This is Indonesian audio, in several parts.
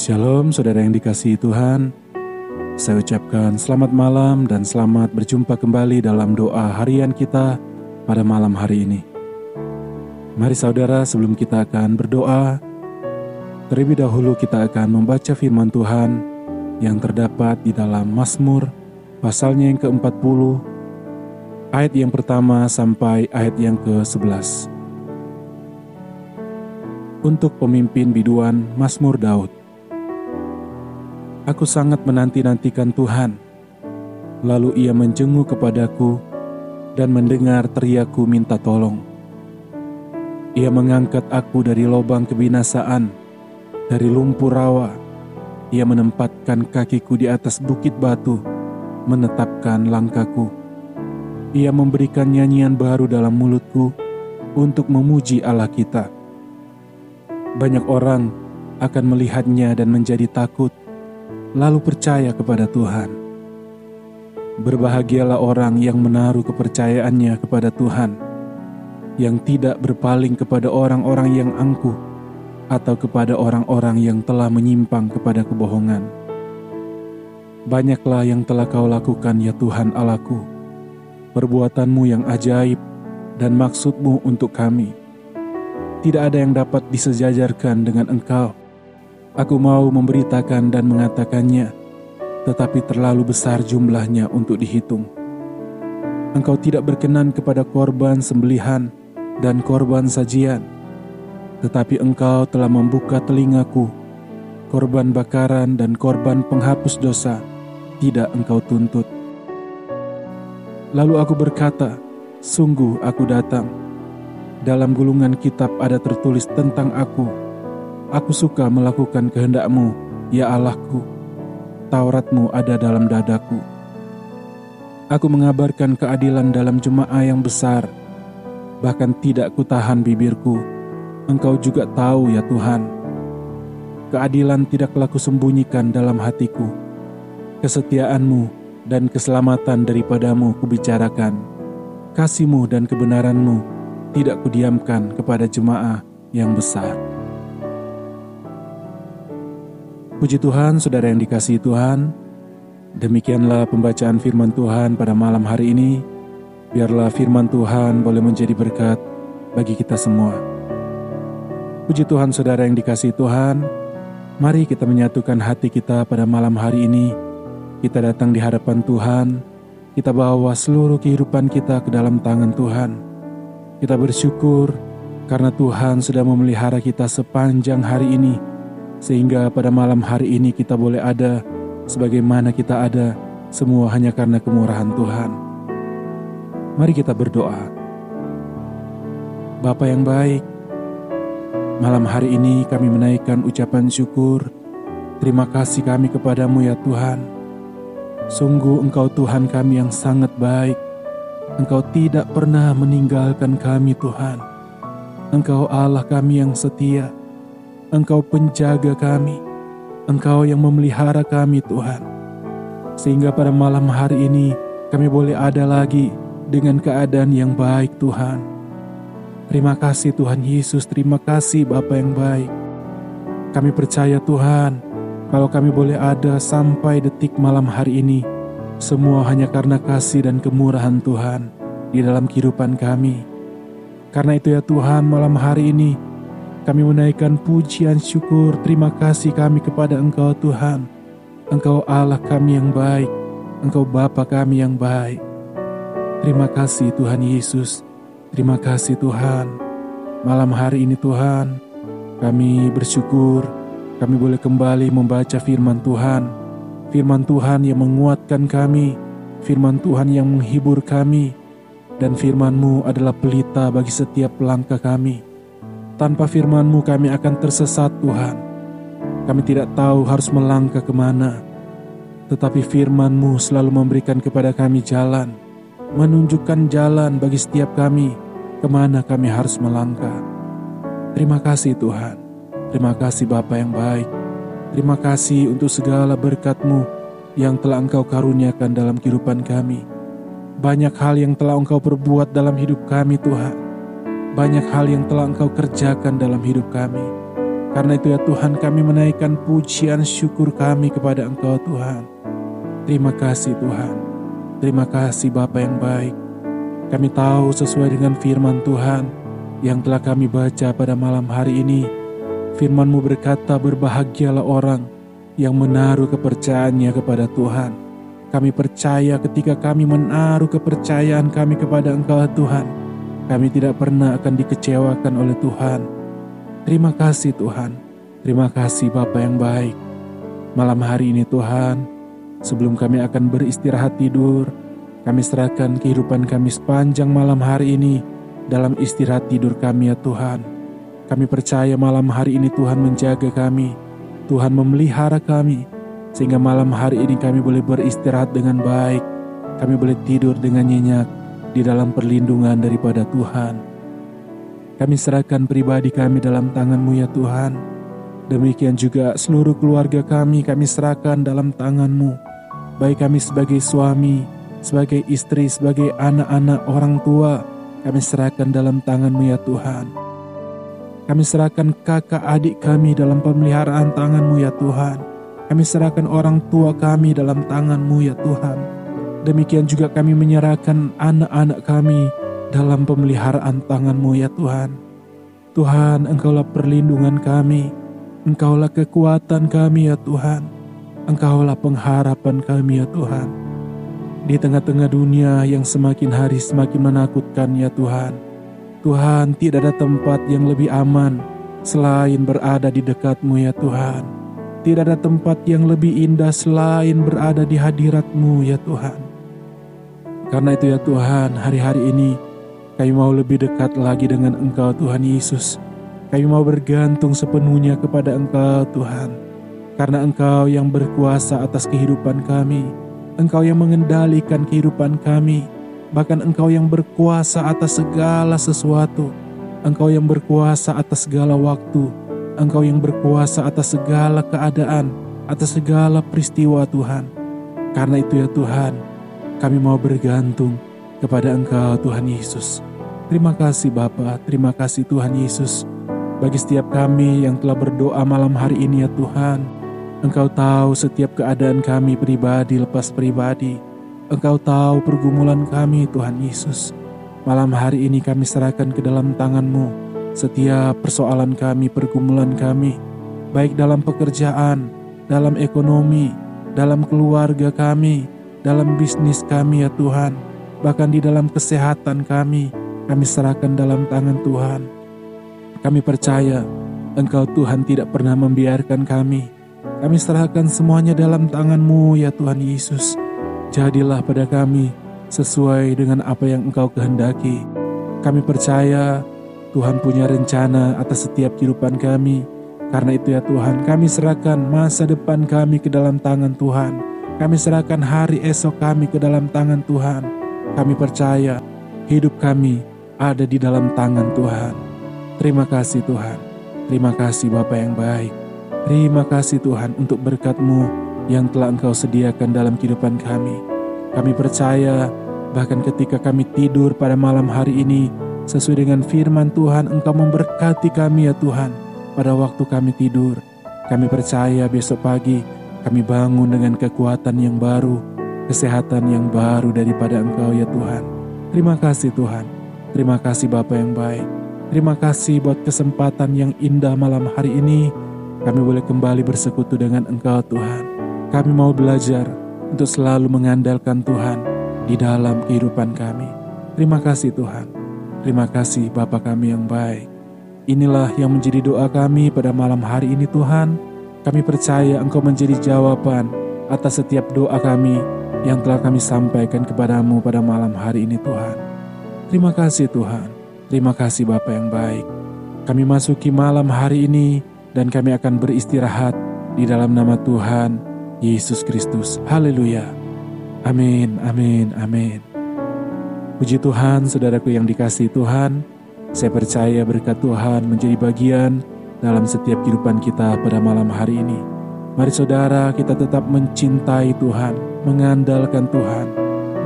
Shalom saudara yang dikasihi Tuhan. Saya ucapkan selamat malam dan selamat berjumpa kembali dalam doa harian kita pada malam hari ini. Mari saudara sebelum kita akan berdoa, terlebih dahulu kita akan membaca firman Tuhan yang terdapat di dalam Mazmur pasalnya yang ke-40 ayat yang pertama sampai ayat yang ke-11. Untuk pemimpin biduan Mazmur Daud. Aku sangat menanti-nantikan Tuhan. Lalu ia menjenguk kepadaku dan mendengar teriakku minta tolong. Ia mengangkat aku dari lubang kebinasaan, dari lumpur rawa. Ia menempatkan kakiku di atas bukit batu, menetapkan langkahku. Ia memberikan nyanyian baru dalam mulutku untuk memuji Allah kita. Banyak orang akan melihatnya dan menjadi takut, lalu percaya kepada Tuhan. Berbahagialah orang yang menaruh kepercayaannya kepada Tuhan, yang tidak berpaling kepada orang-orang yang angkuh atau kepada orang-orang yang telah menyimpang kepada kebohongan. Banyaklah yang telah kau lakukan ya Tuhan Allahku, perbuatanmu yang ajaib dan maksudmu untuk kami tidak ada yang dapat disejajarkan dengan engkau. Aku mau memberitakan dan mengatakannya, tetapi terlalu besar jumlahnya untuk dihitung. Engkau tidak berkenan kepada korban sembelihan dan korban sajian, tetapi engkau telah membuka telingaku. Korban bakaran dan korban penghapus dosa tidak engkau tuntut. Lalu aku berkata, "Sungguh aku datang." Dalam gulungan kitab ada tertulis tentang aku. Aku suka melakukan kehendakmu, ya Allahku. Tauratmu ada dalam dadaku. Aku mengabarkan keadilan dalam jemaah yang besar. Bahkan tidak kutahan bibirku. Engkau juga tahu ya Tuhan. Keadilan tidaklah kusembunyikan dalam hatiku. Kesetiaanmu dan keselamatan daripadamu kubicarakan. Kasihmu dan kebenaranmu tidak kudiamkan kepada jemaah yang besar. Puji Tuhan, saudara yang dikasihi Tuhan, demikianlah pembacaan firman Tuhan pada malam hari ini. Biarlah firman Tuhan boleh menjadi berkat bagi kita semua. Puji Tuhan, saudara yang dikasihi Tuhan, mari kita menyatukan hati kita pada malam hari ini. Kita datang di hadapan Tuhan, kita bawa seluruh kehidupan kita ke dalam tangan Tuhan kita bersyukur karena Tuhan sudah memelihara kita sepanjang hari ini, sehingga pada malam hari ini kita boleh ada sebagaimana kita ada, semua hanya karena kemurahan Tuhan. Mari kita berdoa. Bapa yang baik, malam hari ini kami menaikkan ucapan syukur. Terima kasih kami kepadamu ya Tuhan. Sungguh Engkau Tuhan kami yang sangat baik Engkau tidak pernah meninggalkan kami Tuhan. Engkau Allah kami yang setia. Engkau penjaga kami. Engkau yang memelihara kami Tuhan. Sehingga pada malam hari ini kami boleh ada lagi dengan keadaan yang baik Tuhan. Terima kasih Tuhan Yesus, terima kasih Bapa yang baik. Kami percaya Tuhan, kalau kami boleh ada sampai detik malam hari ini, semua hanya karena kasih dan kemurahan Tuhan di dalam kehidupan kami. Karena itu ya Tuhan malam hari ini kami menaikkan pujian syukur terima kasih kami kepada Engkau Tuhan. Engkau Allah kami yang baik, Engkau Bapa kami yang baik. Terima kasih Tuhan Yesus, terima kasih Tuhan. Malam hari ini Tuhan, kami bersyukur kami boleh kembali membaca firman Tuhan firman Tuhan yang menguatkan kami, firman Tuhan yang menghibur kami, dan firman-Mu adalah pelita bagi setiap langkah kami. Tanpa firman-Mu kami akan tersesat Tuhan. Kami tidak tahu harus melangkah ke mana, tetapi firman-Mu selalu memberikan kepada kami jalan, menunjukkan jalan bagi setiap kami, ke mana kami harus melangkah. Terima kasih Tuhan, terima kasih Bapa yang baik. Terima kasih untuk segala berkat-Mu yang telah Engkau karuniakan dalam kehidupan kami. Banyak hal yang telah Engkau perbuat dalam hidup kami Tuhan. Banyak hal yang telah Engkau kerjakan dalam hidup kami. Karena itu ya Tuhan kami menaikkan pujian syukur kami kepada Engkau Tuhan. Terima kasih Tuhan. Terima kasih Bapa yang baik. Kami tahu sesuai dengan firman Tuhan yang telah kami baca pada malam hari ini. Firman-Mu berkata berbahagialah orang yang menaruh kepercayaannya kepada Tuhan. Kami percaya ketika kami menaruh kepercayaan kami kepada Engkau Tuhan, kami tidak pernah akan dikecewakan oleh Tuhan. Terima kasih Tuhan, terima kasih Bapa yang baik. Malam hari ini Tuhan, sebelum kami akan beristirahat tidur, kami serahkan kehidupan kami sepanjang malam hari ini dalam istirahat tidur kami ya Tuhan. Kami percaya malam hari ini Tuhan menjaga kami, Tuhan memelihara kami, sehingga malam hari ini kami boleh beristirahat dengan baik, kami boleh tidur dengan nyenyak di dalam perlindungan daripada Tuhan. Kami serahkan pribadi kami dalam tangan-Mu ya Tuhan. Demikian juga seluruh keluarga kami kami serahkan dalam tangan-Mu. Baik kami sebagai suami, sebagai istri, sebagai anak-anak orang tua, kami serahkan dalam tangan-Mu ya Tuhan. Kami serahkan kakak adik kami dalam pemeliharaan tangan-Mu ya Tuhan. Kami serahkan orang tua kami dalam tangan-Mu ya Tuhan. Demikian juga kami menyerahkan anak-anak kami dalam pemeliharaan tangan-Mu ya Tuhan. Tuhan, Engkaulah perlindungan kami, Engkaulah kekuatan kami ya Tuhan, Engkaulah pengharapan kami ya Tuhan. Di tengah-tengah dunia yang semakin hari semakin menakutkan ya Tuhan, Tuhan tidak ada tempat yang lebih aman selain berada di dekatmu ya Tuhan. Tidak ada tempat yang lebih indah selain berada di hadiratmu ya Tuhan. Karena itu ya Tuhan, hari-hari ini kami mau lebih dekat lagi dengan Engkau Tuhan Yesus. Kami mau bergantung sepenuhnya kepada Engkau Tuhan. Karena Engkau yang berkuasa atas kehidupan kami. Engkau yang mengendalikan kehidupan kami. Bahkan Engkau yang berkuasa atas segala sesuatu. Engkau yang berkuasa atas segala waktu. Engkau yang berkuasa atas segala keadaan, atas segala peristiwa Tuhan. Karena itu ya Tuhan, kami mau bergantung kepada Engkau Tuhan Yesus. Terima kasih Bapa, terima kasih Tuhan Yesus. Bagi setiap kami yang telah berdoa malam hari ini ya Tuhan, Engkau tahu setiap keadaan kami pribadi lepas pribadi. Engkau tahu pergumulan kami Tuhan Yesus. Malam hari ini kami serahkan ke dalam tangan-Mu setiap persoalan kami, pergumulan kami, baik dalam pekerjaan, dalam ekonomi, dalam keluarga kami, dalam bisnis kami ya Tuhan, bahkan di dalam kesehatan kami, kami serahkan dalam tangan Tuhan. Kami percaya Engkau Tuhan tidak pernah membiarkan kami. Kami serahkan semuanya dalam tangan-Mu ya Tuhan Yesus. Jadilah pada kami sesuai dengan apa yang Engkau kehendaki. Kami percaya Tuhan punya rencana atas setiap kehidupan kami. Karena itu ya Tuhan, kami serahkan masa depan kami ke dalam tangan Tuhan. Kami serahkan hari esok kami ke dalam tangan Tuhan. Kami percaya hidup kami ada di dalam tangan Tuhan. Terima kasih Tuhan. Terima kasih Bapa yang baik. Terima kasih Tuhan untuk berkat-Mu yang telah Engkau sediakan dalam kehidupan kami. Kami percaya bahkan ketika kami tidur pada malam hari ini sesuai dengan firman Tuhan Engkau memberkati kami ya Tuhan pada waktu kami tidur. Kami percaya besok pagi kami bangun dengan kekuatan yang baru, kesehatan yang baru daripada Engkau ya Tuhan. Terima kasih Tuhan. Terima kasih Bapak yang baik. Terima kasih buat kesempatan yang indah malam hari ini. Kami boleh kembali bersekutu dengan Engkau Tuhan. Kami mau belajar untuk selalu mengandalkan Tuhan di dalam kehidupan kami. Terima kasih Tuhan. Terima kasih Bapa kami yang baik. Inilah yang menjadi doa kami pada malam hari ini Tuhan. Kami percaya Engkau menjadi jawaban atas setiap doa kami yang telah kami sampaikan kepadamu pada malam hari ini Tuhan. Terima kasih Tuhan, terima kasih Bapa yang baik. Kami masuki malam hari ini dan kami akan beristirahat di dalam nama Tuhan Yesus Kristus. Haleluya. Amin, amin, amin. Puji Tuhan, saudaraku yang dikasih Tuhan. Saya percaya berkat Tuhan menjadi bagian dalam setiap kehidupan kita pada malam hari ini. Mari saudara kita tetap mencintai Tuhan, mengandalkan Tuhan,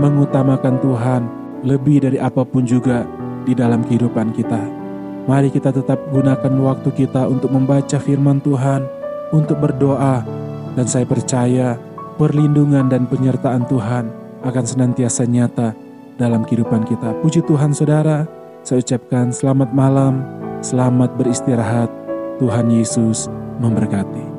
mengutamakan Tuhan, lebih dari apa pun juga di dalam kehidupan kita. Mari kita tetap gunakan waktu kita untuk membaca firman Tuhan, untuk berdoa, dan saya percaya perlindungan dan penyertaan Tuhan akan senantiasa nyata dalam kehidupan kita. Puji Tuhan saudara, saya ucapkan selamat malam, selamat beristirahat, Tuhan Yesus memberkati.